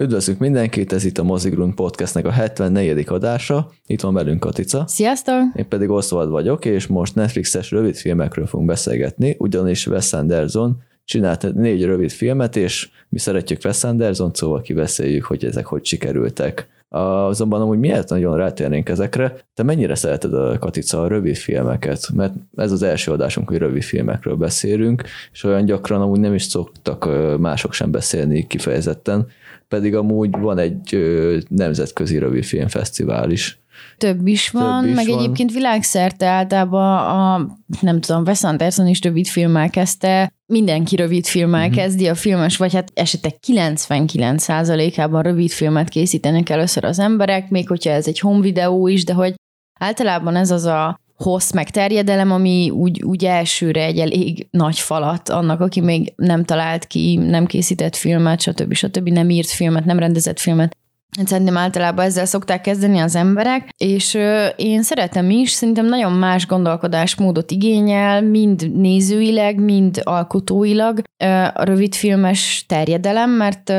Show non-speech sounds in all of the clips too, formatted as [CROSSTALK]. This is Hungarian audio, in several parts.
Üdvözlünk mindenkit, ez itt a Mozigrund Podcastnek a 74. adása. Itt van velünk Katica. Sziasztok! Én pedig Oswald vagyok, és most Netflixes rövid filmekről fogunk beszélgetni, ugyanis Wes Anderson csinált négy rövid filmet, és mi szeretjük Wes Anderson, szóval kibeszéljük, hogy ezek hogy sikerültek. Azonban amúgy miért nagyon rátérnénk ezekre, te mennyire szereted a Katica a rövid filmeket? Mert ez az első adásunk, hogy rövid filmekről beszélünk, és olyan gyakran amúgy nem is szoktak mások sem beszélni kifejezetten, pedig amúgy van egy nemzetközi rövid filmfesztivál is. Több is van, Több is meg van. egyébként világszerte általában a, nem tudom, Wes Anderson is rövid filmmel kezdte, mindenki rövid filmmel mm-hmm. kezdi a filmes, vagy hát esetek 99%-ában rövid filmet készítenek először az emberek, még hogyha ez egy home videó is, de hogy általában ez az a hossz, meg terjedelem, ami úgy, úgy elsőre egy elég nagy falat annak, aki még nem talált ki, nem készített filmet, stb. stb. nem írt filmet, nem rendezett filmet. Szerintem általában ezzel szokták kezdeni az emberek, és én szeretem is, szerintem nagyon más gondolkodásmódot igényel, mind nézőileg, mind alkotóilag a rövidfilmes terjedelem, mert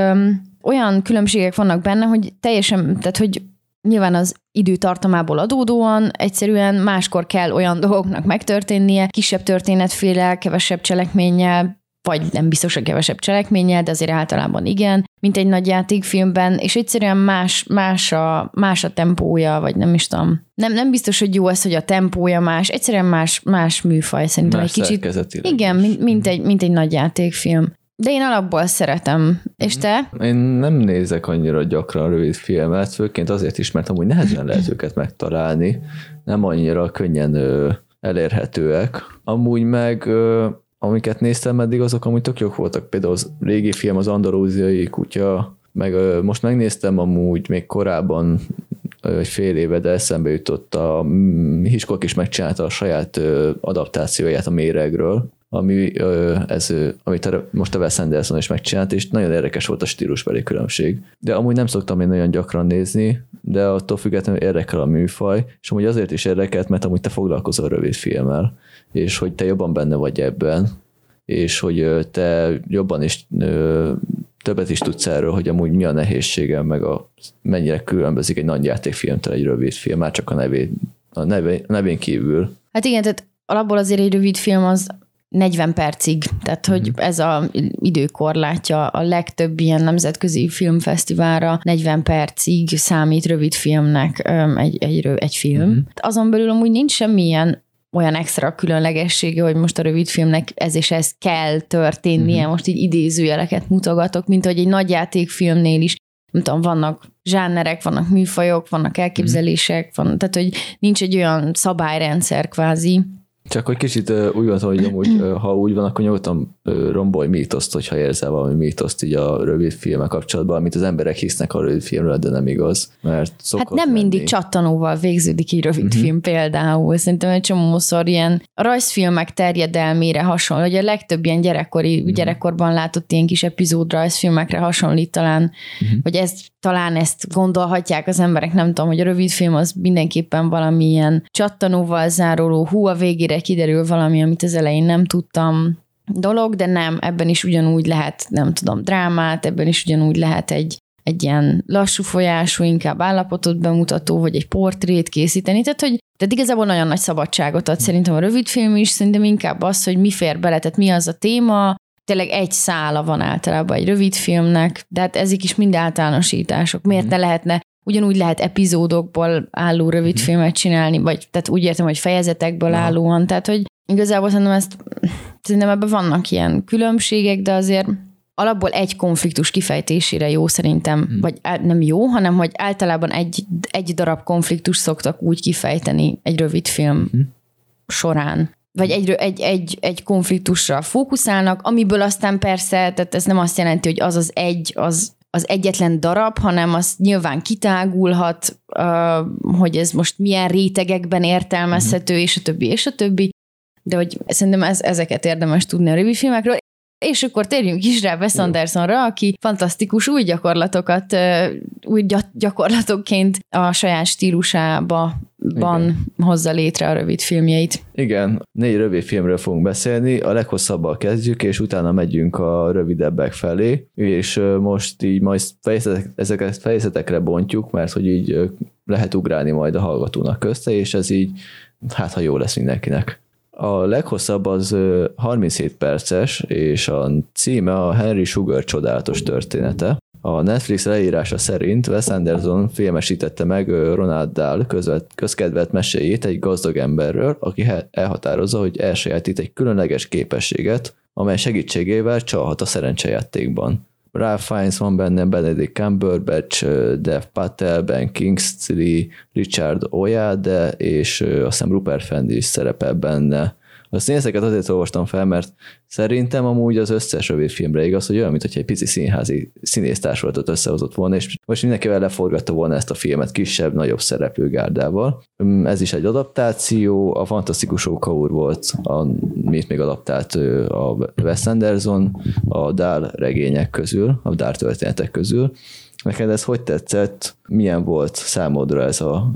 olyan különbségek vannak benne, hogy teljesen, tehát hogy nyilván az időtartamából adódóan egyszerűen máskor kell olyan [LAUGHS] dolgoknak megtörténnie, kisebb történetféle, kevesebb cselekménnyel, vagy nem biztos, hogy kevesebb cselekménnyel, de azért általában igen, mint egy nagy játékfilmben, és egyszerűen más, más, a, más a tempója, vagy nem is tudom. Nem, nem biztos, hogy jó ez, hogy a tempója más, egyszerűen más, más műfaj, szerintem más egy kicsit. Igen, mint, mint, egy, mint egy nagy játékfilm. De én alapból szeretem. És te? Én nem nézek annyira gyakran rövid filmet, főként azért is, mert amúgy nehezen lehet [CLEARS THROAT] őket megtalálni. Nem annyira könnyen elérhetőek. Amúgy meg amiket néztem eddig, azok amúgy tök jók voltak. Például az régi film, az Andalúziai kutya, meg most megnéztem amúgy még korábban egy fél éve, de eszembe jutott a mm, Hiskok is megcsinálta a saját adaptációját a méregről, ami, ez, amit most a Wes Anderson is megcsinált, és nagyon érdekes volt a stílusbeli különbség. De amúgy nem szoktam én nagyon gyakran nézni, de attól függetlenül érdekel a műfaj, és amúgy azért is érdekelt, mert amúgy te foglalkozol rövid filmmel, és hogy te jobban benne vagy ebben, és hogy te jobban is többet is tudsz erről, hogy amúgy mi a nehézsége, meg a, mennyire különbözik egy nagy játékfilmtől egy rövid film, már csak a nevén, a nevén, a nevén kívül. Hát igen, tehát alapból azért egy rövid film az 40 percig, tehát hogy mm. ez a időkorlátja a legtöbb ilyen nemzetközi filmfesztiválra 40 percig számít rövid filmnek egy, egy, egy film. Mm. Azon belül amúgy nincs semmilyen olyan extra különlegessége, hogy most a rövid filmnek ez és ez kell történnie, mm. most így idézőjeleket mutogatok, mint hogy egy nagy játékfilmnél is nem tudom, vannak zsánerek, vannak műfajok, vannak elképzelések, van, tehát hogy nincs egy olyan szabályrendszer kvázi, csak hogy kicsit uh, úgy van, hogy amúgy, uh, ha úgy van, akkor nyugodtan uh, rombolj mítoszt, hogyha érzel valami mítoszt így a rövid filmek kapcsolatban, amit az emberek hisznek a rövid filmről, de nem igaz. Mert hát nem lenni. mindig csattanóval végződik egy rövid uh-huh. film például. Szerintem egy csomószor ilyen rajzfilmek terjedelmére hasonló, hogy a legtöbb ilyen gyerekkori, uh-huh. gyerekkorban látott ilyen kis epizód rajzfilmekre hasonlít talán, uh-huh. hogy ezt talán ezt gondolhatják az emberek, nem tudom, hogy a rövid film az mindenképpen valamilyen csattanóval záruló, hú, a végére kiderül valami, amit az elején nem tudtam dolog, de nem, ebben is ugyanúgy lehet, nem tudom, drámát, ebben is ugyanúgy lehet egy, egy ilyen lassú folyású, inkább állapotot bemutató, vagy egy portrét készíteni, tehát hogy tehát igazából nagyon nagy szabadságot ad szerintem a rövidfilm is, szerintem inkább az, hogy mi fér bele, tehát mi az a téma, tényleg egy szála van általában egy rövid filmnek, de hát ezek is mind általánosítások. Miért mm. ne lehetne ugyanúgy lehet epizódokból álló rövid mm. filmet csinálni, vagy tehát úgy értem, hogy fejezetekből Aha. állóan, tehát hogy igazából szerintem ezt, szerintem ebben vannak ilyen különbségek, de azért alapból egy konfliktus kifejtésére jó szerintem, mm. vagy nem jó, hanem hogy általában egy, egy darab konfliktus szoktak úgy kifejteni egy rövid film mm. során vagy egy, egy, egy, egy konfliktusra fókuszálnak, amiből aztán persze, tehát ez nem azt jelenti, hogy az az egy, az, az egyetlen darab, hanem az nyilván kitágulhat, hogy ez most milyen rétegekben értelmezhető, és a többi, és a többi. De hogy szerintem ez, ezeket érdemes tudni a rövid filmekről. És akkor térjünk is rá Wes Andersonra, aki fantasztikus új gyakorlatokat, új gyakorlatokként a saját stílusába ban hozza létre a rövid filmjeit. Igen, négy rövid filmről fogunk beszélni, a leghosszabbal kezdjük, és utána megyünk a rövidebbek felé, és most így majd fejezetek, ezeket fejezetekre bontjuk, mert hogy így lehet ugrálni majd a hallgatónak közte, és ez így, hát ha jó lesz mindenkinek. A leghosszabb az 37 perces, és a címe a Henry Sugar csodálatos története. A Netflix leírása szerint Wes Anderson filmesítette meg Ronald Dahl közvet, közkedvelt meséjét egy gazdag emberről, aki elhatározza, hogy elsajátít egy különleges képességet, amely segítségével csalhat a szerencsejátékban. Ralph Fiennes van benne, Benedict Cumberbatch, Dev Patel, Ben Kingsley, Richard Oyade, és azt hiszem Rupert Fendi is szerepel benne. A színészeket azért olvastam fel, mert szerintem amúgy az összes rövid filmre igaz, hogy olyan, mintha egy pici színházi színésztársulatot összehozott volna, és most mindenkivel leforgatta volna ezt a filmet kisebb, nagyobb szereplőgárdával. Ez is egy adaptáció, a Fantasztikus úr volt, amit még adaptált a Wes Anderson, a Dál regények közül, a Dál történetek közül. Neked ez hogy tetszett? Milyen volt számodra ez a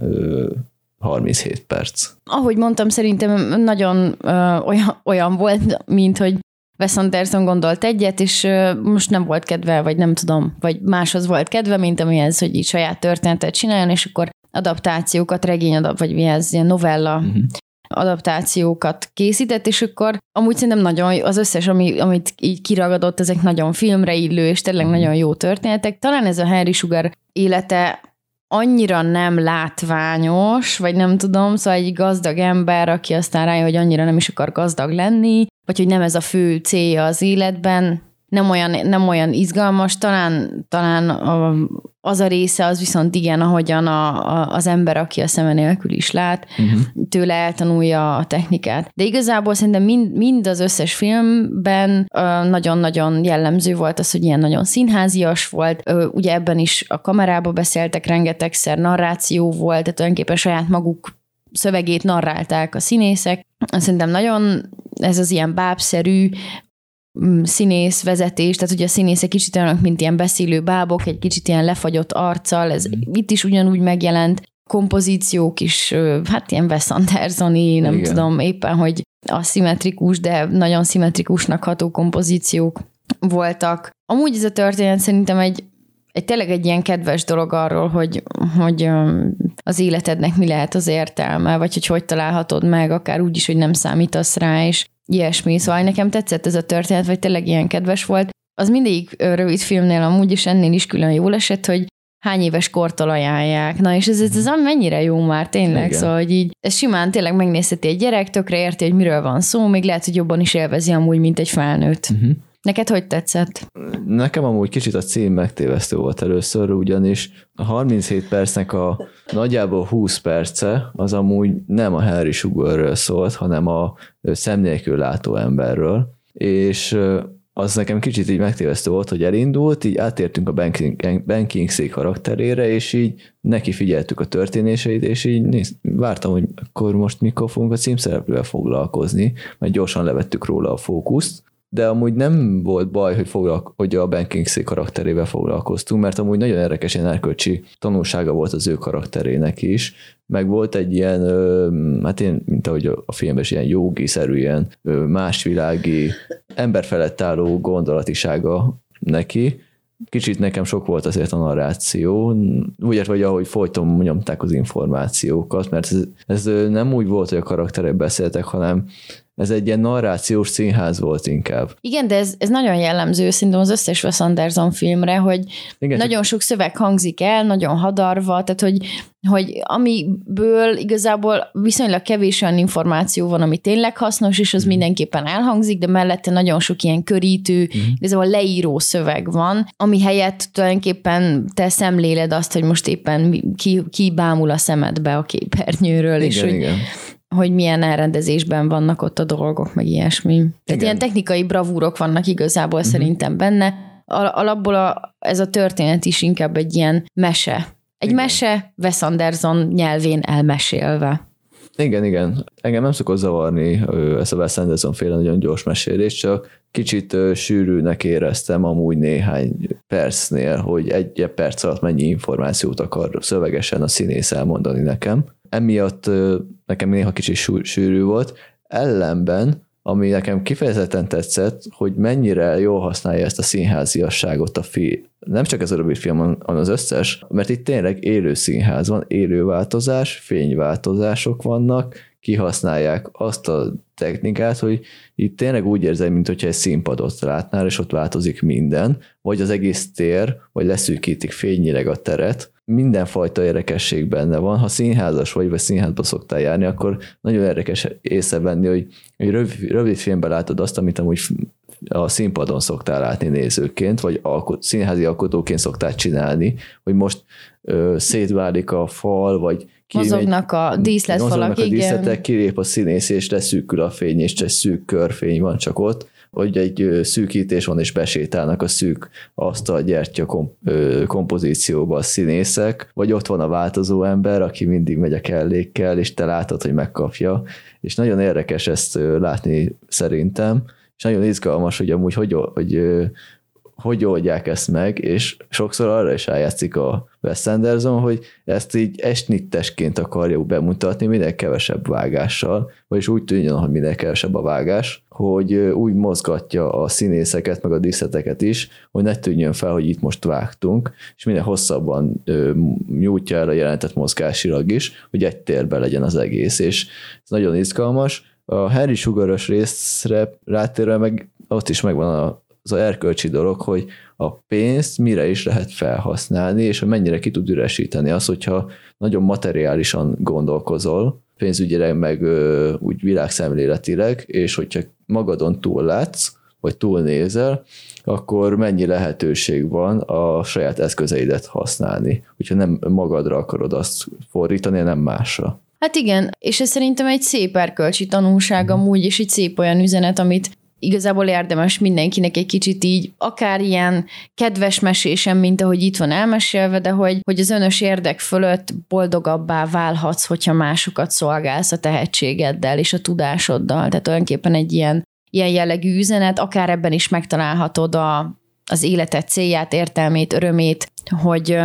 37 perc. Ahogy mondtam, szerintem nagyon ö, olyan, olyan volt, mint hogy Wes Anderson gondolt egyet, és ö, most nem volt kedve, vagy nem tudom, vagy máshoz volt kedve, mint amihez, hogy így saját történetet csináljon, és akkor adaptációkat, regény vagy mi ez, ilyen novella uh-huh. adaptációkat készített, és akkor amúgy szerintem nagyon, az összes, ami, amit így kiragadott, ezek nagyon filmre illő, és tényleg uh-huh. nagyon jó történetek. Talán ez a Henry Sugar élete annyira nem látványos, vagy nem tudom, szóval egy gazdag ember, aki aztán rájön, hogy annyira nem is akar gazdag lenni, vagy hogy nem ez a fő célja az életben, nem olyan, nem olyan izgalmas, talán, talán a, az a része az viszont igen, ahogyan a, a, az ember, aki a szeme nélkül is lát, uh-huh. tőle eltanulja a technikát. De igazából szerintem mind, mind az összes filmben nagyon-nagyon jellemző volt az, hogy ilyen nagyon színházias volt. Ugye ebben is a kamerába beszéltek rengetegszer, narráció volt, tehát tulajdonképpen saját maguk szövegét narrálták a színészek. Szerintem nagyon ez az ilyen bábszerű, színész vezetés, tehát ugye a színészek kicsit olyanok, mint ilyen beszélő bábok, egy kicsit ilyen lefagyott arccal, ez mm. itt is ugyanúgy megjelent, kompozíciók is, hát ilyen Wes Andersoni, nem Igen. tudom éppen, hogy aszimmetrikus, de nagyon szimmetrikusnak ható kompozíciók voltak. Amúgy ez a történet szerintem egy, egy tényleg egy ilyen kedves dolog arról, hogy, hogy az életednek mi lehet az értelme, vagy hogy hogy találhatod meg, akár úgy is, hogy nem számítasz rá, és ilyesmi. Szóval nekem tetszett ez a történet, vagy tényleg ilyen kedves volt. Az mindig rövid filmnél amúgy is ennél is külön jól esett, hogy hány éves kortól ajánlják. Na és ez, ez, ez mennyire jó már tényleg, Igen. szóval hogy így ez simán tényleg megnézheti egy gyerek, tökre érti, hogy miről van szó, még lehet, hogy jobban is élvezi amúgy, mint egy felnőtt. Uh-huh. Neked hogy tetszett? Nekem amúgy kicsit a cím megtévesztő volt először, ugyanis a 37 percnek a nagyjából 20 perce az amúgy nem a Harry Sugarről szólt, hanem a szemnélkül látó emberről, és az nekem kicsit így megtévesztő volt, hogy elindult, így átértünk a banking, banking szék karakterére, és így neki figyeltük a történéseit, és így néz, vártam, hogy akkor most mikor fogunk a címszereplővel foglalkozni, mert gyorsan levettük róla a fókuszt, de amúgy nem volt baj, hogy, foglalko- hogy a Ben Kingsley karakterével foglalkoztunk, mert amúgy nagyon érdekes ilyen erkölcsi tanulsága volt az ő karakterének is, meg volt egy ilyen, hát én, mint ahogy a filmben is ilyen jogi-szerű, ilyen másvilági, ember felett álló gondolatisága neki, kicsit nekem sok volt azért a narráció, úgy vagy ahogy folyton nyomták az információkat, mert ez, ez nem úgy volt, hogy a karakterek beszéltek, hanem ez egy ilyen narrációs színház volt inkább. Igen, de ez, ez nagyon jellemző szerintem az összes Wes Anderson filmre, hogy Igen, nagyon csak... sok szöveg hangzik el, nagyon hadarva, tehát hogy, hogy amiből igazából viszonylag kevés olyan információ van, ami tényleg hasznos, és az mm. mindenképpen elhangzik, de mellette nagyon sok ilyen körítő, mm. igazából leíró szöveg van, ami helyett tulajdonképpen te szemléled azt, hogy most éppen ki, ki bámul a szemedbe a képernyőről, igen, és igen hogy milyen elrendezésben vannak ott a dolgok, meg ilyesmi. Igen. Tehát ilyen technikai bravúrok vannak igazából uh-huh. szerintem benne. Alapból a, ez a történet is inkább egy ilyen mese. Egy Igen. mese Wes Anderson nyelvén elmesélve. Igen, igen. Engem nem szokott zavarni ezt a Wes Anderson féle nagyon gyors mesélést, csak kicsit sűrűnek éreztem amúgy néhány percnél, hogy egy perc alatt mennyi információt akar szövegesen a színész elmondani nekem. Emiatt nekem néha kicsit sűrű volt. Ellenben ami nekem kifejezetten tetszett, hogy mennyire jól használja ezt a színháziasságot a film. Nem csak a rövid film, hanem az összes, mert itt tényleg élő színház van, élő változás, fényváltozások vannak, kihasználják azt a technikát, hogy itt tényleg úgy érzem, mint hogyha egy színpadot látnál, és ott változik minden, vagy az egész tér, vagy leszűkítik fényileg a teret, mindenfajta érdekesség benne van. Ha színházas vagy, vagy színházba szoktál járni, akkor nagyon érdekes észrevenni, hogy, hogy rövid, rövid filmben látod azt, amit amúgy a színpadon szoktál látni nézőként, vagy alkot, színházi alkotóként szoktál csinálni, hogy most ö, szétválik a fal, vagy mozognak a díszletfalak, a díszletek, kilép a színész, és leszűkül a fény, és egy szűk körfény van csak ott, hogy egy szűkítés van, és besétálnak a szűk asztal gyertya kom- kompozícióba a színészek, vagy ott van a változó ember, aki mindig megy a kellékkel, és te látod, hogy megkapja, és nagyon érdekes ezt látni szerintem, és nagyon izgalmas, hogy amúgy hogy, hogy hogy oldják ezt meg, és sokszor arra is eljátszik a Wes Anderson, hogy ezt így esnittesként akarjuk bemutatni, minél kevesebb vágással, vagyis úgy tűnjön, hogy minél kevesebb a vágás, hogy úgy mozgatja a színészeket, meg a díszleteket is, hogy ne tűnjön fel, hogy itt most vágtunk, és minél hosszabban nyújtja el a jelentet mozgásilag is, hogy egy térben legyen az egész, és ez nagyon izgalmas. A Harry Sugaros részre rátérve meg ott is megvan az a erkölcsi dolog, hogy a pénzt mire is lehet felhasználni, és mennyire ki tud üresíteni az, hogyha nagyon materiálisan gondolkozol, pénzügyileg, meg ö, úgy világszemléletileg, és hogyha magadon túl látsz, vagy túlnézel, akkor mennyi lehetőség van a saját eszközeidet használni, hogyha nem magadra akarod azt fordítani, nem másra. Hát igen, és ez szerintem egy szép erkölcsi tanulság amúgy, és egy szép olyan üzenet, amit igazából érdemes mindenkinek egy kicsit így, akár ilyen kedves mesésem, mint ahogy itt van elmesélve, de hogy, hogy az önös érdek fölött boldogabbá válhatsz, hogyha másokat szolgálsz a tehetségeddel és a tudásoddal. Tehát tulajdonképpen egy ilyen, ilyen jellegű üzenet, akár ebben is megtalálhatod a, az életed célját, értelmét, örömét, hogy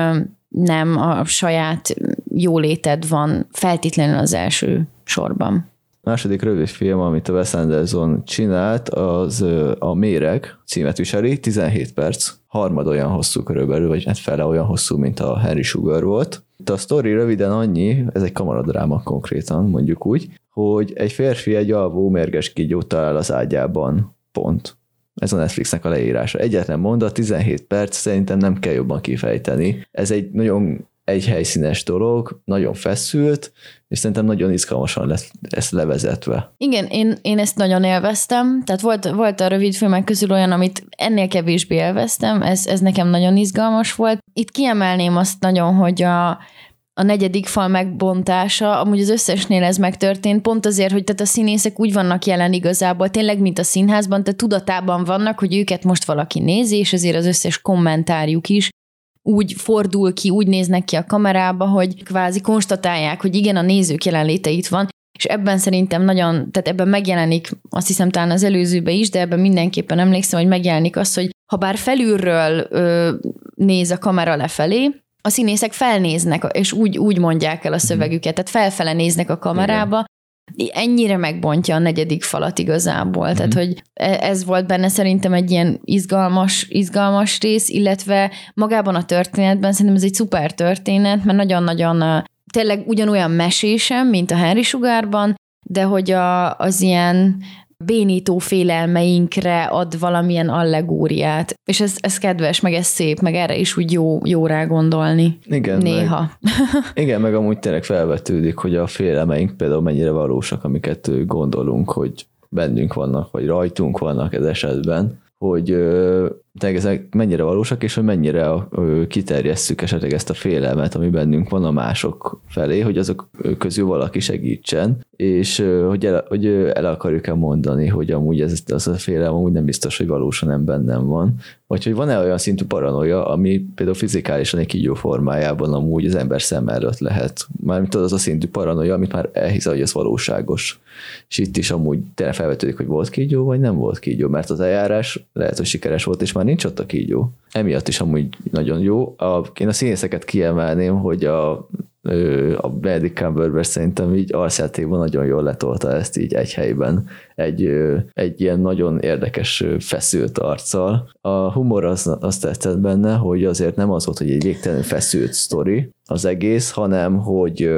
nem a saját jóléted van feltétlenül az első sorban második rövid film, amit a Wes Anderson csinált, az a Méreg címet viseli, 17 perc, harmad olyan hosszú körülbelül, vagy hát fele olyan hosszú, mint a Henry Sugar volt. Itt a sztori röviden annyi, ez egy kamaradráma konkrétan, mondjuk úgy, hogy egy férfi egy alvó mérges kígyót talál az ágyában. Pont. Ez a Netflixnek a leírása. Egyetlen mondat, 17 perc, szerintem nem kell jobban kifejteni. Ez egy nagyon egy helyszínes dolog, nagyon feszült, és szerintem nagyon izgalmasan lesz ezt levezetve. Igen, én, én ezt nagyon élveztem, tehát volt, volt a rövid filmek közül olyan, amit ennél kevésbé élveztem, ez, ez nekem nagyon izgalmas volt. Itt kiemelném azt nagyon, hogy a, a negyedik fal megbontása, amúgy az összesnél ez megtörtént, pont azért, hogy tehát a színészek úgy vannak jelen igazából, tényleg, mint a színházban, tehát tudatában vannak, hogy őket most valaki nézi, és ezért az összes kommentárjuk is úgy fordul ki, úgy néznek ki a kamerába, hogy kvázi konstatálják, hogy igen, a nézők jelenléte itt van, és ebben szerintem nagyon, tehát ebben megjelenik, azt hiszem talán az előzőben is, de ebben mindenképpen emlékszem, hogy megjelenik az, hogy ha bár felülről ö, néz a kamera lefelé, a színészek felnéznek, és úgy, úgy mondják el a szövegüket, tehát felfele néznek a kamerába, ennyire megbontja a negyedik falat igazából. Mm-hmm. Tehát, hogy e, ez volt benne szerintem egy ilyen izgalmas, izgalmas rész, illetve magában a történetben szerintem ez egy szuper történet, mert nagyon-nagyon tényleg ugyanolyan mesésem, mint a Henry Sugárban, de hogy a, az ilyen bénító félelmeinkre ad valamilyen allegóriát. És ez, ez kedves, meg ez szép, meg erre is úgy jó, jó rá gondolni. Igen. Néha. Meg, [LAUGHS] igen, meg amúgy tényleg felvetődik, hogy a félelmeink például mennyire valósak, amiket gondolunk, hogy bennünk vannak, vagy rajtunk vannak ez esetben, hogy tényleg ezek mennyire valósak, és hogy mennyire kiterjesszük esetleg ezt a félelmet, ami bennünk van a mások felé, hogy azok közül valaki segítsen, és hogy el, hogy el akarjuk-e mondani, hogy amúgy ez, az a félelem amúgy nem biztos, hogy valósan nem bennem van, vagy hogy van-e olyan szintű paranoia, ami például fizikálisan egy kígyó formájában amúgy az ember szem előtt lehet. Mármint az a szintű paranoia, amit már elhisz, hogy ez valóságos. És itt is amúgy tényleg felvetődik, hogy volt kígyó, vagy nem volt kígyó, mert az eljárás lehet, hogy sikeres volt, és már nincs ott a kígyó. Emiatt is amúgy nagyon jó. A, én a színészeket kiemelném, hogy a a Benedict Cumberbatch szerintem így arcjátékban nagyon jól letolta ezt így egy helyben, egy, egy ilyen nagyon érdekes feszült arccal. A humor az, azt tetszett benne, hogy azért nem az volt, hogy egy végtelenül feszült sztori az egész, hanem hogy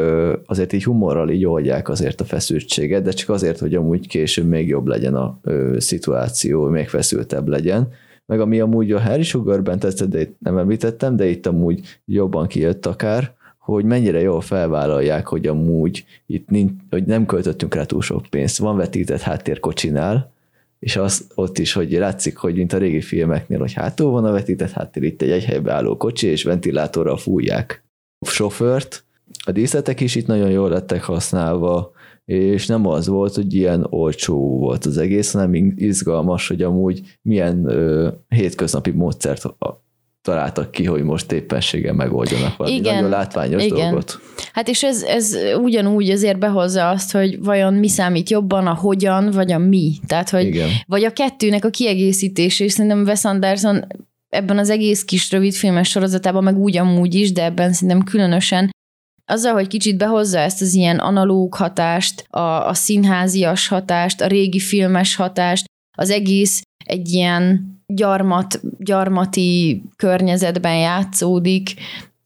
azért így humorral így oldják azért a feszültséget, de csak azért, hogy amúgy később még jobb legyen a szituáció, még feszültebb legyen meg ami amúgy a Harry Sugarben itt nem említettem, de itt amúgy jobban kijött akár, hogy mennyire jól felvállalják, hogy amúgy itt nincs, hogy nem költöttünk rá túl sok pénzt. Van vetített háttérkocsinál, és az ott is, hogy látszik, hogy mint a régi filmeknél, hogy hátul van a vetített háttér, itt egy helybe álló kocsi, és ventilátorral fújják a sofőrt. A díszletek is itt nagyon jól lettek használva, és nem az volt, hogy ilyen olcsó volt az egész, hanem izgalmas, hogy amúgy milyen ö, hétköznapi módszert találtak ki, hogy most éppenséggel megoldjanak valami Igen. nagyon látványos Igen. dolgot. Hát és ez, ez ugyanúgy azért behozza azt, hogy vajon mi számít jobban, a hogyan, vagy a mi. Tehát, hogy Igen. vagy a kettőnek a kiegészítés, és szerintem Wes Anderson ebben az egész kis rövid filmes sorozatában, meg úgy amúgy is, de ebben szerintem különösen azzal, hogy kicsit behozza ezt az ilyen analóg hatást, a, a színházias hatást, a régi filmes hatást, az egész egy ilyen gyarmat, gyarmati környezetben játszódik,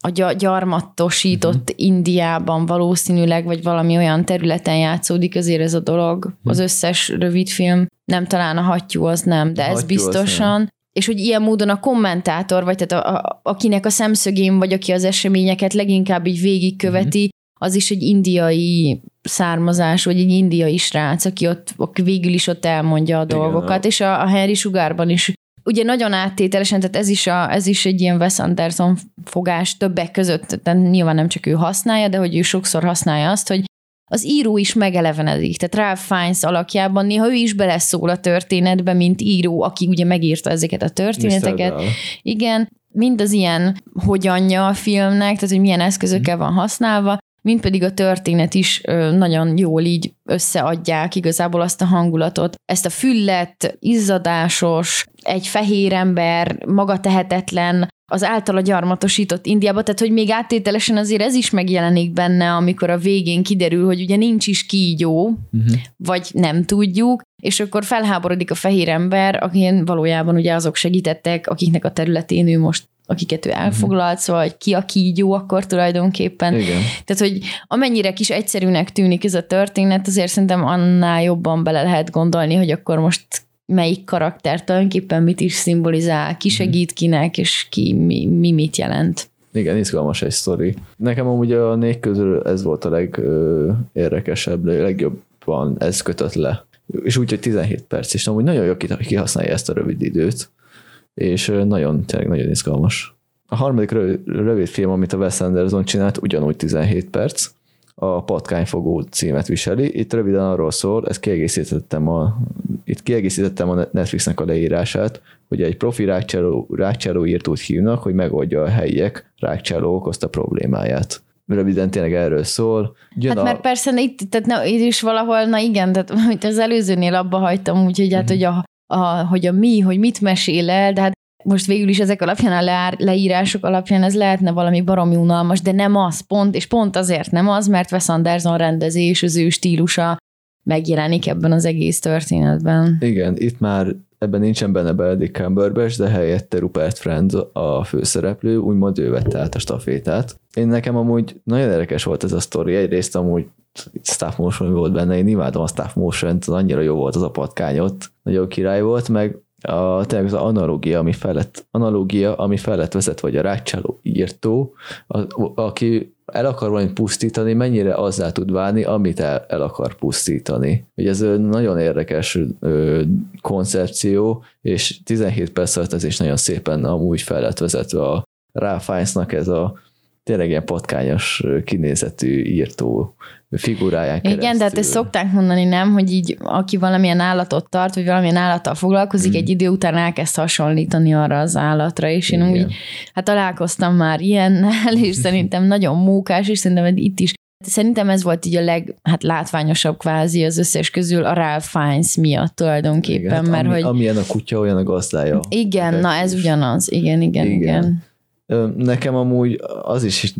a gyarmatosított uh-huh. Indiában valószínűleg, vagy valami olyan területen játszódik, azért ez a dolog. Uh-huh. Az összes rövidfilm, nem talán a hattyú az nem, de a ez biztosan. Nem. És hogy ilyen módon a kommentátor, vagy tehát a, a, akinek a szemszögén, vagy aki az eseményeket leginkább így végigköveti, uh-huh. az is egy indiai származás, vagy egy indiai srác, aki ott aki végül is ott elmondja a Igen, dolgokat, a... és a, a Henry Sugárban is ugye nagyon áttételesen, tehát ez is, a, ez is egy ilyen Wes Anderson fogás többek között, tehát nyilván nem csak ő használja, de hogy ő sokszor használja azt, hogy az író is megelevenedik. Tehát Ralph Fiennes alakjában néha ő is beleszól a történetbe, mint író, aki ugye megírta ezeket a történeteket. Igen, mind az ilyen hogyanja a filmnek, tehát hogy milyen eszközökkel van használva, mint pedig a történet is nagyon jól így összeadják igazából azt a hangulatot. Ezt a füllet, izzadásos, egy fehér ember, maga tehetetlen, az általa gyarmatosított Indiába, tehát hogy még áttételesen azért ez is megjelenik benne, amikor a végén kiderül, hogy ugye nincs is kígyó, uh-huh. vagy nem tudjuk, és akkor felháborodik a fehér ember, akin valójában ugye azok segítettek, akiknek a területén ő most akiket ő mhm. elfoglalt, szóval hogy ki a kígyó akkor tulajdonképpen. Igen. Tehát, hogy amennyire kis egyszerűnek tűnik ez a történet, azért szerintem annál jobban bele lehet gondolni, hogy akkor most melyik karakter tulajdonképpen mit is szimbolizál, ki mhm. segít kinek, és ki mi, mi mit jelent. Igen, izgalmas egy sztori. Nekem amúgy a négy közül ez volt a legérdekesebb, legjobban ez kötött le. És úgy, hogy 17 perc, és amúgy nagyon jól kihasználja ezt a rövid időt és nagyon, tényleg nagyon izgalmas. A harmadik rövid film, amit a Wes Anderson csinált, ugyanúgy 17 perc, a Patkányfogó címet viseli. Itt röviden arról szól, ezt kiegészítettem a, itt kiegészítettem a Netflixnek a leírását, hogy egy profi rákcsáló, rákcsáló írtót hívnak, hogy megoldja a helyiek rákcsáló okozta problémáját röviden tényleg erről szól. Jön hát a... mert persze itt, tehát na, itt is valahol, na igen, tehát hogy az előzőnél abba hagytam, úgyhogy hát, uh-huh. hogy a a, hogy a mi, hogy mit mesél el, de hát most végül is ezek alapján, a leár, leírások alapján ez lehetne valami baromi unalmas, de nem az, pont, és pont azért nem az, mert Wes Anderson rendezés, az ő stílusa megjelenik ebben az egész történetben. Igen, itt már ebben nincsen benne Benedict Cumberbatch, de helyette Rupert Friend a főszereplő, úgymond ő vette át a stafétát. Én nekem amúgy nagyon érdekes volt ez a sztori, egyrészt amúgy staff motion volt benne, én imádom a staff motion annyira jó volt az a patkány ott, nagyon király volt, meg a, tényleg az analógia, ami felett, analógia, ami felett vezet, vagy a rácsáló írtó, a, aki el akar valamit pusztítani, mennyire azzá tud válni, amit el, el akar pusztítani. Ugye ez nagyon érdekes ö, koncepció, és 17 perc alatt ez is nagyon szépen amúgy fel lett vezetve a Ralph ez a tényleg ilyen patkányos kinézetű írtó figuráján keresztül. Igen, de hát ezt szokták mondani, nem, hogy így aki valamilyen állatot tart, vagy valamilyen állattal foglalkozik, mm. egy idő után elkezd hasonlítani arra az állatra, és én Igen. úgy, hát találkoztam már ilyennel, és [LAUGHS] szerintem nagyon mókás, és szerintem itt is Szerintem ez volt így a leg, hát látványosabb kvázi az összes közül a Ralph Fiennes miatt tulajdonképpen, igen, hát mert ami, hogy... Amilyen a kutya, olyan a gazdája. Igen, na ez ugyanaz, igen, igen, igen. igen. Nekem amúgy az is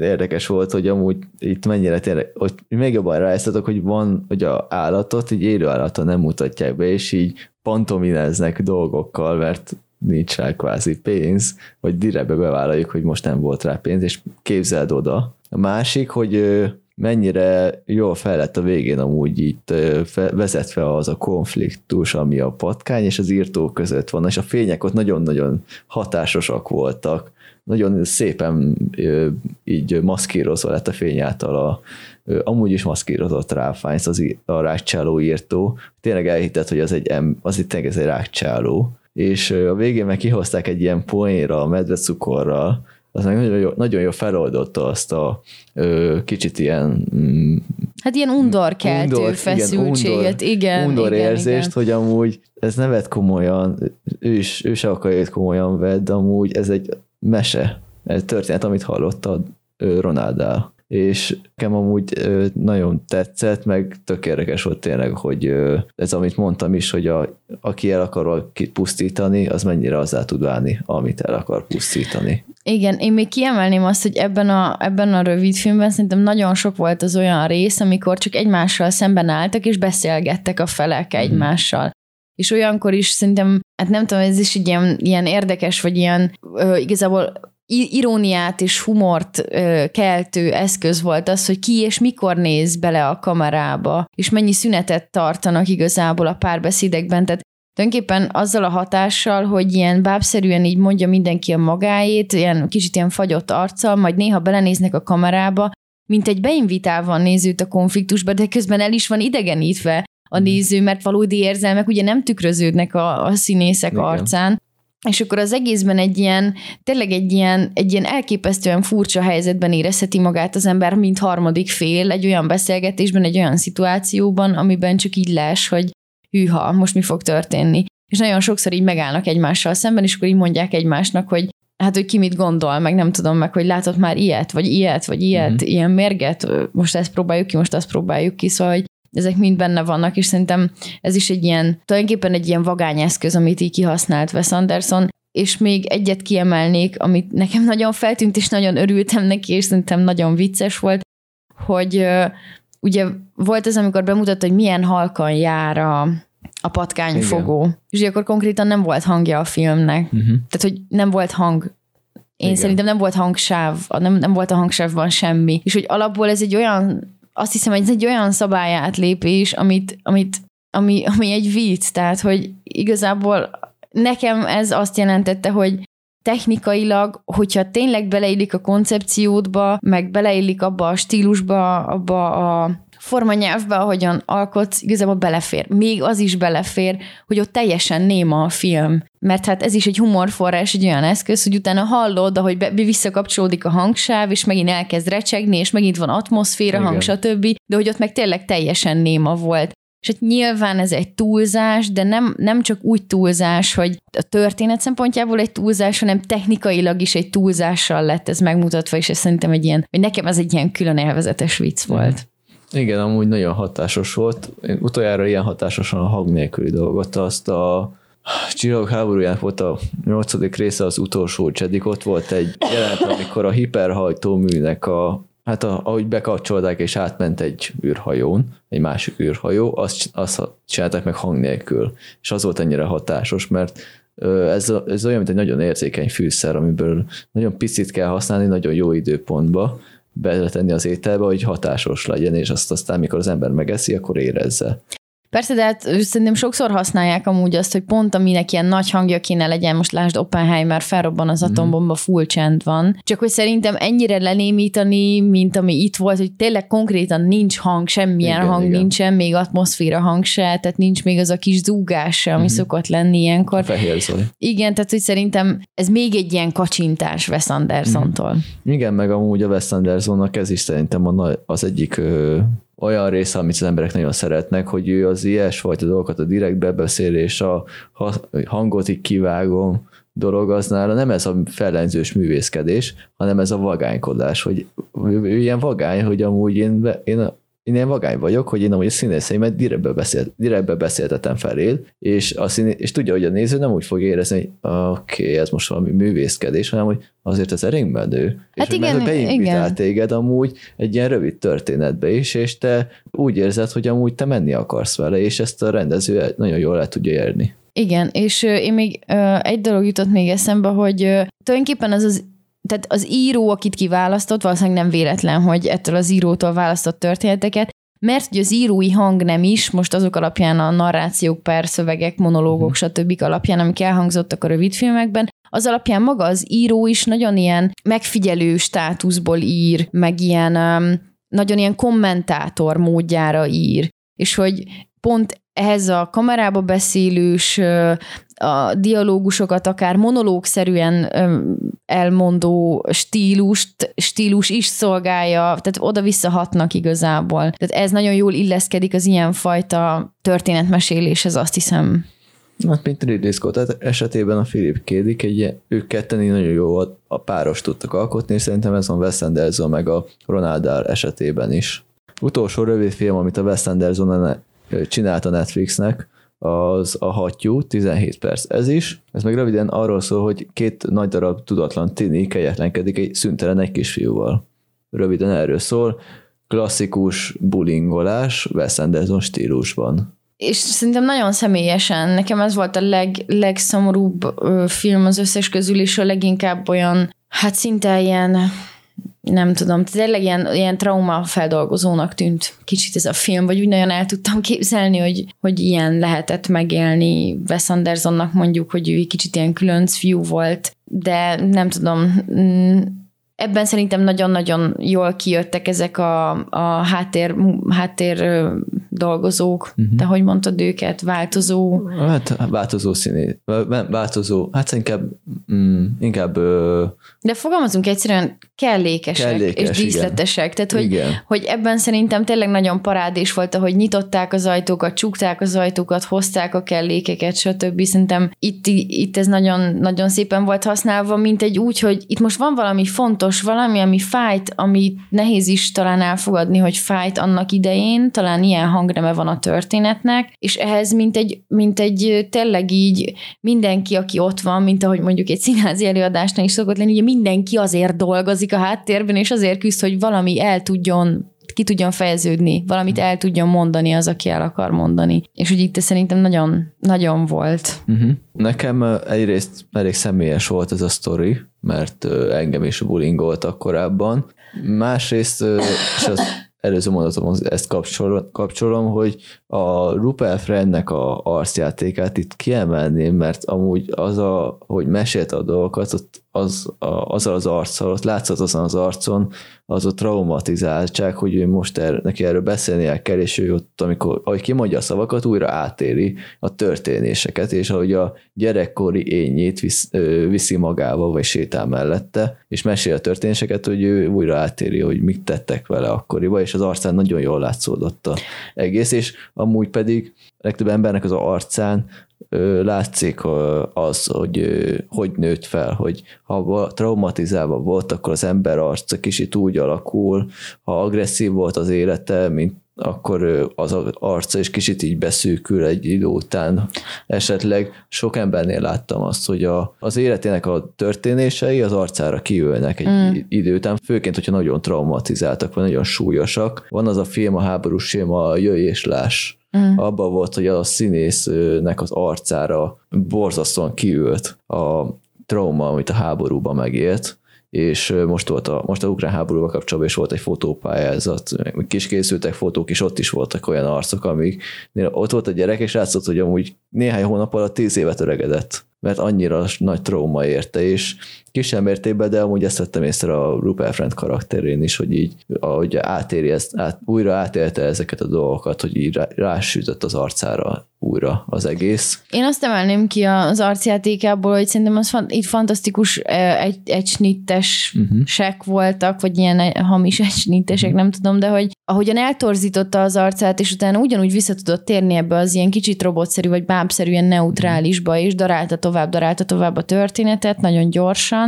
érdekes volt, hogy amúgy itt mennyire tényleg, hogy még jobban rájesztetek, hogy van, hogy a állatot, így élő állatot nem mutatják be, és így pantomineznek dolgokkal, mert nincs rá kvázi pénz, vagy direktbe bevállaljuk, hogy most nem volt rá pénz, és képzeld oda. A másik, hogy mennyire jól fel lett a végén amúgy itt vezetve az a konfliktus, ami a patkány és az írtó között van, és a fények ott nagyon-nagyon hatásosak voltak nagyon szépen így maszkírozva lett a fény által a, amúgy is maszkírozott Ralph az a rákcsáló írtó. Tényleg elhittett, hogy az egy, az itt tényleg ez egy rákcsáló. És a végén meg kihozták egy ilyen poénra a medvecukorral, az meg nagyon jó, nagyon jó feloldotta azt a ö, kicsit ilyen... Mm, hát ilyen undorkeltő undor, feszültséget, igen. igen undor igen, érzést, igen. hogy amúgy ez ne vett komolyan, ő, is, ő se akarja komolyan vedd, de amúgy ez egy mese, egy történet, amit hallottad Ronaldál. És nekem amúgy nagyon tetszett, meg tök érdekes volt tényleg, hogy ez, amit mondtam is, hogy a, aki el akar pusztítani, az mennyire azzá tud válni, amit el akar pusztítani. Igen, én még kiemelném azt, hogy ebben a, ebben a rövid filmben szerintem nagyon sok volt az olyan rész, amikor csak egymással szemben álltak, és beszélgettek a felek mm. egymással és olyankor is szerintem, hát nem tudom, ez is egy ilyen, ilyen érdekes, vagy ilyen ö, igazából iróniát és humort ö, keltő eszköz volt az, hogy ki és mikor néz bele a kamerába, és mennyi szünetet tartanak igazából a párbeszédekben, tehát tulajdonképpen azzal a hatással, hogy ilyen bábszerűen így mondja mindenki a magáét, ilyen kicsit ilyen fagyott arccal, majd néha belenéznek a kamerába, mint egy beinvitálva nézőt a konfliktusba, de közben el is van idegenítve a néző, mert valódi érzelmek ugye nem tükröződnek a, a színészek Igen. arcán, és akkor az egészben egy ilyen, tényleg egy ilyen, egy ilyen elképesztően furcsa helyzetben érezheti magát az ember, mint harmadik fél, egy olyan beszélgetésben, egy olyan szituációban, amiben csak így les, hogy hűha, most mi fog történni. És nagyon sokszor így megállnak egymással szemben, és akkor így mondják egymásnak, hogy hát, hogy ki mit gondol, meg nem tudom meg, hogy látott már ilyet, vagy ilyet, vagy ilyet, mm-hmm. ilyen mérget, most ezt próbáljuk ki, most azt próbáljuk ki, szóval hogy ezek mind benne vannak, és szerintem ez is egy ilyen, tulajdonképpen egy ilyen vagány eszköz, amit így kihasznált Wes Anderson, és még egyet kiemelnék, amit nekem nagyon feltűnt, és nagyon örültem neki, és szerintem nagyon vicces volt, hogy ugye volt ez, amikor bemutatta, hogy milyen halkan jár a, a patkányfogó, Igen. és akkor konkrétan nem volt hangja a filmnek. Uh-huh. Tehát, hogy nem volt hang én Igen. szerintem nem volt hangsáv, nem, nem volt a hangsávban semmi. És hogy alapból ez egy olyan azt hiszem, hogy ez egy olyan szabályátlépés, amit, amit, ami, ami egy vicc, tehát, hogy igazából nekem ez azt jelentette, hogy technikailag, hogyha tényleg beleillik a koncepciódba, meg beleillik abba a stílusba, abba a formanyelvbe, ahogyan alkotsz, igazából belefér. Még az is belefér, hogy ott teljesen néma a film. Mert hát ez is egy humorforrás, egy olyan eszköz, hogy utána hallod, ahogy be, visszakapcsolódik a hangsáv, és megint elkezd recsegni, és megint van atmoszféra, Igen. hang, stb. De hogy ott meg tényleg teljesen néma volt. És hát nyilván ez egy túlzás, de nem, nem csak úgy túlzás, hogy a történet szempontjából egy túlzás, hanem technikailag is egy túlzással lett ez megmutatva, és ez szerintem egy ilyen, hogy nekem ez egy ilyen külön elvezetes vicc volt. Igen, amúgy nagyon hatásos volt. Én utoljára ilyen hatásosan a hang nélküli dolgot, azt a Csillagok háborújának volt a nyolcadik része az utolsó csedik, ott volt egy jelenet, amikor a hiperhajtóműnek a hát a, ahogy bekapcsolták és átment egy űrhajón, egy másik űrhajó, azt, azt csinálták meg hang nélkül. És az volt ennyire hatásos, mert ez, ez olyan, mint egy nagyon érzékeny fűszer, amiből nagyon picit kell használni, nagyon jó időpontba, beletenni az ételbe, hogy hatásos legyen, és azt aztán, mikor az ember megeszi, akkor érezze. Persze, de hát szerintem sokszor használják amúgy azt, hogy pont aminek ilyen nagy hangja kéne legyen, most lásd Oppenheimer, felrobban az atombomba, full csend van. Csak hogy szerintem ennyire lenémítani, mint ami itt volt, hogy tényleg konkrétan nincs hang, semmilyen Igen, hang igen. nincsen, még atmoszféra hang se, tehát nincs még az a kis zúgás se, ami Mhm. szokott lenni ilyenkor. Fehér Zoli. Igen, tehát hogy szerintem ez még egy ilyen kacsintás Wes Andersontól. Igen, meg amúgy a Wes Andersonnak ez is szerintem a, az egyik olyan része, amit az emberek nagyon szeretnek, hogy ő az ilyesfajta dolgokat, a direkt bebeszélés, a ha- hangot így kivágom dolog, az nála nem ez a fellenzős művészkedés, hanem ez a vagánykodás, hogy ő, ilyen vagány, hogy amúgy én, én én ilyen vagány vagyok, hogy én amúgy a színészeimet direktbe, beszélt, direktbe beszéltetem feléd, és, a színé, és tudja, hogy a néző nem úgy fog érezni, hogy oké, okay, ez most valami művészkedés, hanem hogy azért ez elég menő. Hát és hogy igen, mert beinvitál igen. téged amúgy egy ilyen rövid történetbe is, és te úgy érzed, hogy amúgy te menni akarsz vele, és ezt a rendező nagyon jól el tudja érni. Igen, és én még egy dolog jutott még eszembe, hogy tulajdonképpen az az tehát az író, akit kiválasztott, valószínűleg nem véletlen, hogy ettől az írótól választott történeteket, mert hogy az írói hang nem is, most azok alapján a narrációk per szövegek, monológok, stb. alapján, amik elhangzottak a rövidfilmekben, az alapján maga az író is nagyon ilyen megfigyelő státuszból ír, meg ilyen um, nagyon ilyen kommentátor módjára ír, és hogy pont ehhez a kamerába beszélős, a dialógusokat akár monológszerűen elmondó stílust, stílus is szolgálja, tehát oda-vissza hatnak igazából. Tehát ez nagyon jól illeszkedik az ilyenfajta történetmeséléshez, azt hiszem. Hát, mint Ridley Scott esetében a Philip K. Dick, egy ők ketten így nagyon jó a, páros tudtak alkotni, és szerintem ez van Wes Anderson meg a Ronald Dahl esetében is. Utolsó rövid film, amit a Wes Anderson csinált a Netflixnek, az a Hattyú, 17 perc ez is. Ez meg röviden arról szól, hogy két nagy darab tudatlan tini kegyetlenkedik egy szüntelen egy kisfiúval. Röviden erről szól. Klasszikus bulingolás Wes Anderson stílusban. És szerintem nagyon személyesen, nekem ez volt a leg, legszomorúbb film az összes közül, és a leginkább olyan, hát szinte ilyen, nem tudom, tényleg ilyen, ilyen trauma feldolgozónak tűnt kicsit ez a film, vagy úgy nagyon el tudtam képzelni, hogy, hogy ilyen lehetett megélni Wes Andersonnak mondjuk, hogy ő kicsit ilyen különc fiú volt, de nem tudom, mm, ebben szerintem nagyon-nagyon jól kijöttek ezek a, a háttér, háttér dolgozók, uh-huh. de hogy mondtad őket, változó. Hát változó színé, változó, hát inkább, mm, inkább ö, De fogalmazunk egyszerűen kellékesek Kellékes, és díszletesek. Tehát, hogy, Igen. hogy ebben szerintem tényleg nagyon parádés volt, ahogy nyitották az ajtókat, csukták az ajtókat, hozták a kellékeket, stb. Szerintem itt, itt ez nagyon, nagyon szépen volt használva, mint egy úgy, hogy itt most van valami fontos, valami, ami fájt, ami nehéz is talán elfogadni, hogy fájt annak idején, talán ilyen hangneme van a történetnek, és ehhez mint egy, mint egy tényleg így mindenki, aki ott van, mint ahogy mondjuk egy színházi előadásnál is szokott lenni, ugye mindenki azért dolgozik a háttérben, és azért küzd, hogy valami el tudjon ki tudjon fejeződni, valamit el tudjon mondani az, aki el akar mondani. És úgy itt szerintem nagyon, nagyon volt. Uh-huh. Nekem egyrészt elég személyes volt ez a sztori, mert engem is bulingoltak korábban. Másrészt, és az előző mondatomhoz ezt kapcsol, kapcsolom, hogy a Rupert Friendnek a arcjátékát itt kiemelném, mert amúgy az, a, hogy mesélte a dolgokat, ott az, a, azzal az arccal, ott látszott azon az arcon, az a traumatizáltság, hogy ő most er, neki erről beszélnie kell, és ő ott, amikor, ahogy kimondja a szavakat, újra átéli a történéseket, és ahogy a gyerekkori ényét visz, viszi magával, vagy sétál mellette, és mesél a történéseket, hogy ő újra átéli, hogy mit tettek vele akkoriban, és az arcán nagyon jól látszódott a egész, és amúgy pedig legtöbb embernek az arcán látszik az, hogy hogy nőtt fel, hogy ha traumatizálva volt, akkor az ember arca kicsit úgy alakul, ha agresszív volt az élete, mint akkor az arca is kicsit így beszűkül egy idő után. Esetleg sok embernél láttam azt, hogy a, az életének a történései az arcára kiülnek egy mm. idő után, főként, hogyha nagyon traumatizáltak, vagy nagyon súlyosak. Van az a film, a háborús film, a Jöjj és Láss, Mm. Abban volt, hogy a színésznek az arcára borzasztóan kiült a trauma, amit a háborúban megélt, és most volt a, most a ukrán háborúval kapcsolatban is volt egy fotópályázat, kis készültek fotók, és ott is voltak olyan arcok, amik ott volt a gyerek, és látszott, hogy amúgy néhány hónap alatt tíz évet öregedett mert annyira nagy trauma érte, és kisebb mértékben, de amúgy ezt vettem észre a Rupert Friend karakterén is, hogy így, ahogy átéri ezt, át, újra átélte ezeket a dolgokat, hogy így rá, rásütött az arcára újra az egész. Én azt emelném ki az arcjátékából, hogy szerintem az itt fantasztikus egy, egy snittesek uh-huh. voltak, vagy ilyen hamis egy snittesek, uh-huh. nem tudom, de hogy ahogyan eltorzította az arcát, és utána ugyanúgy vissza tudott térni ebbe az ilyen kicsit robotszerű, vagy bábszerű, ilyen neutrálisba, és darálta tovább, darálta tovább a történetet, nagyon gyorsan,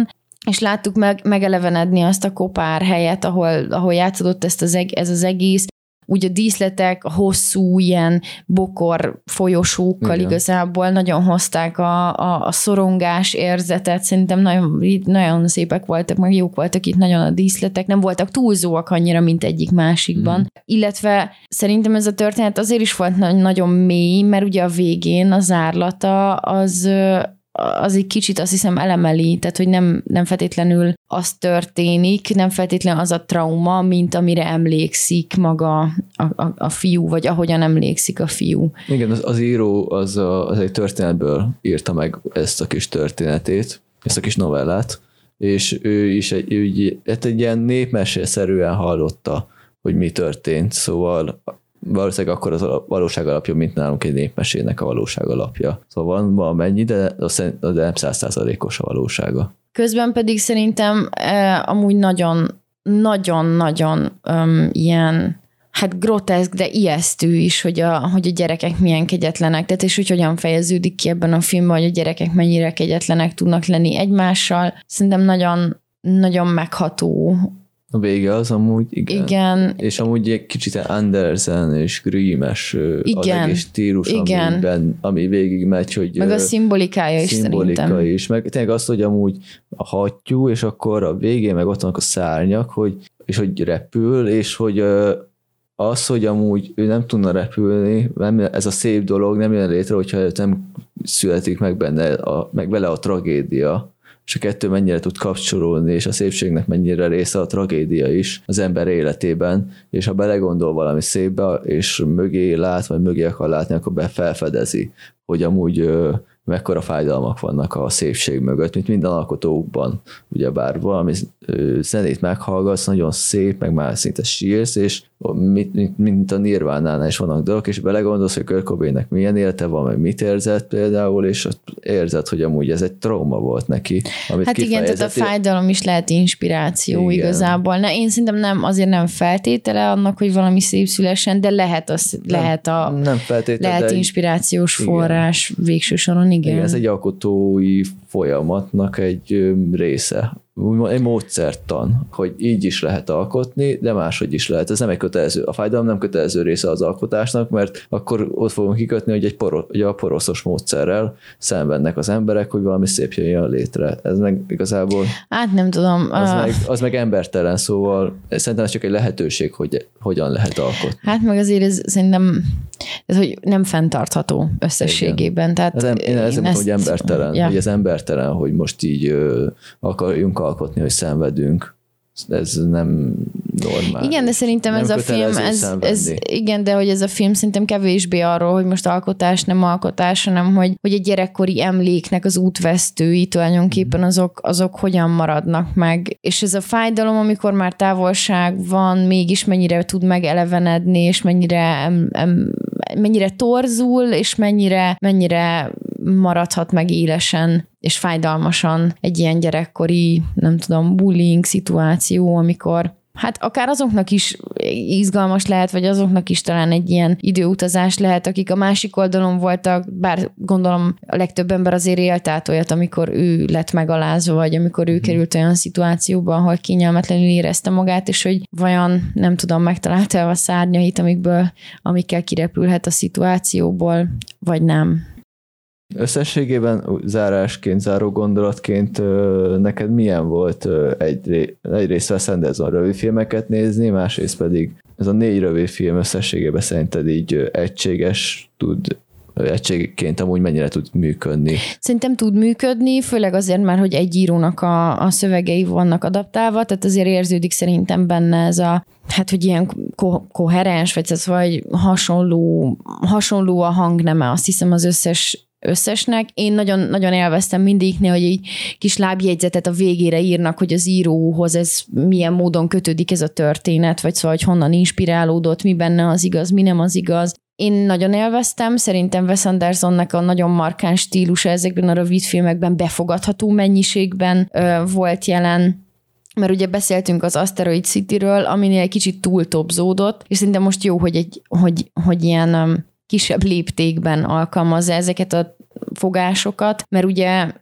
és láttuk meg, megelevenedni azt a kopár helyet, ahol, ahol játszódott ezt az, ez az egész, úgy a díszletek a hosszú ilyen bokor folyosókkal Igen. igazából nagyon hozták a, a, a szorongás érzetet, szerintem nagyon, nagyon szépek voltak, meg jók voltak itt nagyon a díszletek, nem voltak túlzóak annyira, mint egyik másikban. Mm. Illetve szerintem ez a történet azért is volt nagyon mély, mert ugye a végén a zárlata az az egy kicsit azt hiszem elemeli, tehát hogy nem, nem feltétlenül az történik, nem feltétlenül az a trauma, mint amire emlékszik maga a, a, a fiú, vagy ahogyan emlékszik a fiú. Igen, az, az író az, a, az egy történetből írta meg ezt a kis történetét, ezt a kis novellát, és ő is egy, egy, egy ilyen népmesészerűen hallotta, hogy mi történt, szóval valószínűleg akkor az a valóság alapja, mint nálunk egy népmesének a valóság alapja. Szóval van valamennyi, de, de nem százszázalékos a valósága. Közben pedig szerintem eh, amúgy nagyon, nagyon-nagyon um, ilyen hát groteszk, de ijesztő is, hogy a, hogy a gyerekek milyen kegyetlenek, tehát és hogy hogyan fejeződik ki ebben a filmben, hogy a gyerekek mennyire kegyetlenek tudnak lenni egymással. Szerintem nagyon, nagyon megható a vége az amúgy, igen. igen. És amúgy egy kicsit Andersen és Grimes igen. az egész stílus, igen. Amiben, ami végig megy, hogy... Meg a szimbolikája is szimbolika szerintem. is, meg tényleg azt, hogy amúgy a hattyú, és akkor a végén meg ott vannak a szárnyak, hogy, és hogy repül, és hogy az, hogy amúgy ő nem tudna repülni, nem, ez a szép dolog nem jön létre, hogyha nem születik meg benne, a, meg vele a tragédia és a kettő mennyire tud kapcsolódni, és a szépségnek mennyire része a tragédia is az ember életében, és ha belegondol valami szépbe, és mögé lát, vagy mögé akar látni, akkor befelfedezi, hogy amúgy mekkora fájdalmak vannak a szépség mögött, mint minden alkotókban. Ugyebár valami zenét meghallgatsz, nagyon szép, meg már szinte sírsz, és mint, mint, mint a nirvánánál is vannak dolgok, és belegondolsz, hogy Kurt milyen élete van, meg mit érzett például, és érzed, hogy amúgy ez egy trauma volt neki. Amit hát igen, tehát a fájdalom is lehet inspiráció igen. igazából. Na, én szerintem nem, azért nem feltétele annak, hogy valami szép szülessen, de lehet, az, nem, lehet a nem feltétele, lehet inspirációs igen. forrás végső soron, igen. igen. Ez egy alkotói folyamatnak egy része egy módszertan, hogy így is lehet alkotni, de máshogy is lehet. Ez nem egy kötelező, a fájdalom nem kötelező része az alkotásnak, mert akkor ott fogunk kikötni, hogy egy poro, hogy a poroszos módszerrel szenvednek az emberek, hogy valami szép jön létre. Ez meg igazából... Hát nem tudom. Az, uh... meg, az meg embertelen, szóval szerintem ez csak egy lehetőség, hogy hogyan lehet alkotni. Hát meg azért ez szerintem ez hogy nem fenntartható összességében. Igen. Tehát ez, én, én ezért mondom, hogy embertelen, ja. hogy ez embertelen, hogy most így ö, akarjunk alkotni, hogy szenvedünk. Ez nem normál. Igen, de szerintem nem ez a film, ez, ez, igen, de hogy ez a film szerintem kevésbé arról, hogy most alkotás, nem alkotás, hanem hogy, hogy a gyerekkori emléknek az útvesztői tulajdonképpen mhm. azok, azok hogyan maradnak meg. És ez a fájdalom, amikor már távolság van, mégis mennyire tud megelevenedni, és mennyire, em, em, mennyire torzul, és mennyire, mennyire maradhat meg élesen és fájdalmasan egy ilyen gyerekkori, nem tudom, bullying szituáció, amikor hát akár azoknak is izgalmas lehet, vagy azoknak is talán egy ilyen időutazás lehet, akik a másik oldalon voltak, bár gondolom a legtöbb ember azért élt át olyat, amikor ő lett megalázva, vagy amikor ő mm. került olyan szituációba, ahol kényelmetlenül érezte magát, és hogy vajon, nem tudom, megtalálta a szárnyait, amikből, amikkel kirepülhet a szituációból, vagy nem. Összességében zárásként, záró gondolatként neked milyen volt egy, egyrészt Wes Anderson rövid filmeket nézni, másrészt pedig ez a négy rövid film összességében szerinted így egységes tud egységként amúgy mennyire tud működni. Szerintem tud működni, főleg azért már, hogy egy írónak a, a szövegei vannak adaptálva, tehát azért érződik szerintem benne ez a hát, hogy ilyen ko- koherens, vagy, ez, vagy hasonló, hasonló a hangneme, azt hiszem az összes összesnek. Én nagyon, nagyon élveztem mindiknél, hogy egy kis lábjegyzetet a végére írnak, hogy az íróhoz ez milyen módon kötődik ez a történet, vagy szóval, hogy honnan inspirálódott, mi benne az igaz, mi nem az igaz. Én nagyon élveztem, szerintem Wes Andersonnak a nagyon markáns stílusa ezekben a rövid filmekben befogadható mennyiségben ö, volt jelen, mert ugye beszéltünk az Asteroid City-ről, aminél egy kicsit túltobzódott, és szerintem most jó, hogy, egy, hogy, hogy ilyen kisebb léptékben alkalmazza ezeket a fogásokat, mert ugye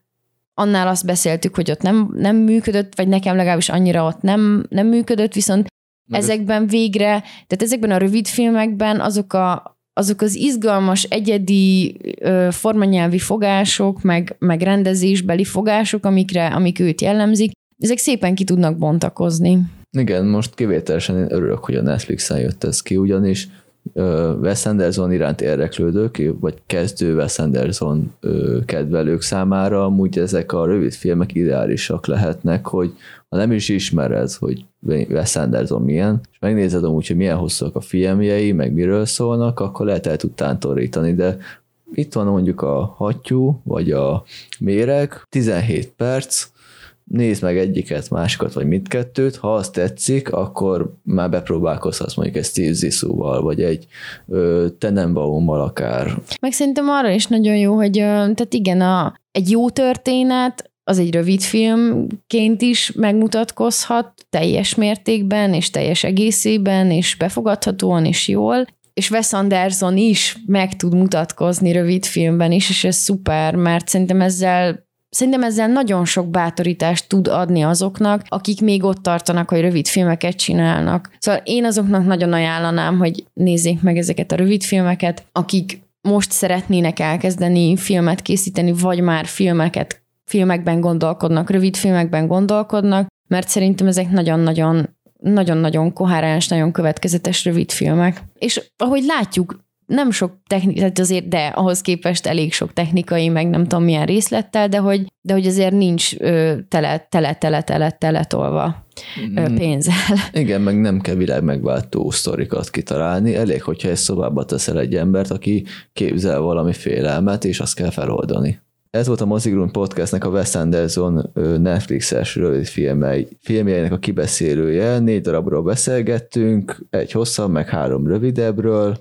annál azt beszéltük, hogy ott nem, nem működött, vagy nekem legalábbis annyira ott nem, nem működött, viszont Meg ezekben végre, tehát ezekben a rövid filmekben azok a, azok az izgalmas, egyedi ö, formanyelvi fogások, meg, meg rendezésbeli fogások, amikre, amik őt jellemzik, ezek szépen ki tudnak bontakozni. Igen, most kivételesen én örülök, hogy a Netflixen jött ez ki, ugyanis Wes Anderson iránt érdeklődők, vagy kezdő Wes Anderson kedvelők számára. Amúgy ezek a rövid filmek ideálisak lehetnek, hogy ha nem is ismered, hogy Wes Anderson milyen, és megnézed amúgy, hogy milyen hosszúak a filmjei, meg miről szólnak, akkor lehet el tud tántorítani, de itt van mondjuk a hattyú, vagy a méreg, 17 perc, nézd meg egyiket, másikat, vagy mindkettőt, ha azt tetszik, akkor már bepróbálkozhatsz mondjuk egy Steve vagy egy ö, Tenenbaummal akár. Meg szerintem arra is nagyon jó, hogy tehát igen, a, egy jó történet, az egy rövid filmként is megmutatkozhat teljes mértékben, és teljes egészében, és befogadhatóan, és jól, és Wes Anderson is meg tud mutatkozni rövid filmben is, és ez szuper, mert szerintem ezzel Szerintem ezzel nagyon sok bátorítást tud adni azoknak, akik még ott tartanak, hogy rövid filmeket csinálnak. Szóval én azoknak nagyon ajánlanám, hogy nézzék meg ezeket a rövid filmeket, akik most szeretnének elkezdeni filmet készíteni, vagy már filmeket, filmekben gondolkodnak, rövid filmekben gondolkodnak, mert szerintem ezek nagyon-nagyon nagyon-nagyon koherens, nagyon következetes rövid filmek. És ahogy látjuk, nem sok technikai, tehát azért, de ahhoz képest elég sok technikai, meg nem tudom milyen részlettel, de hogy, de hogy azért nincs ö, tele, tele, tele, tele, tele tolva ö, mm. pénzzel. [LAUGHS] Igen, meg nem kell világ megváltó sztorikat kitalálni, elég, hogyha egy szobába teszel egy embert, aki képzel valami félelmet, és azt kell feloldani. Ez volt a Mozigrun Podcastnek a Wes Anderson Netflixes rövid filmei, filmjeinek a kibeszélője. Négy darabról beszélgettünk, egy hosszabb, meg három rövidebbről.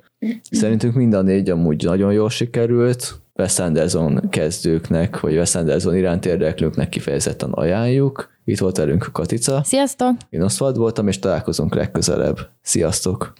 Szerintünk mind a négy amúgy nagyon jól sikerült. Wes Anderson kezdőknek, vagy Wes Anderson iránt érdeklőknek kifejezetten ajánljuk. Itt volt velünk Katica. Sziasztok! Én Oszvald voltam, és találkozunk legközelebb. Sziasztok!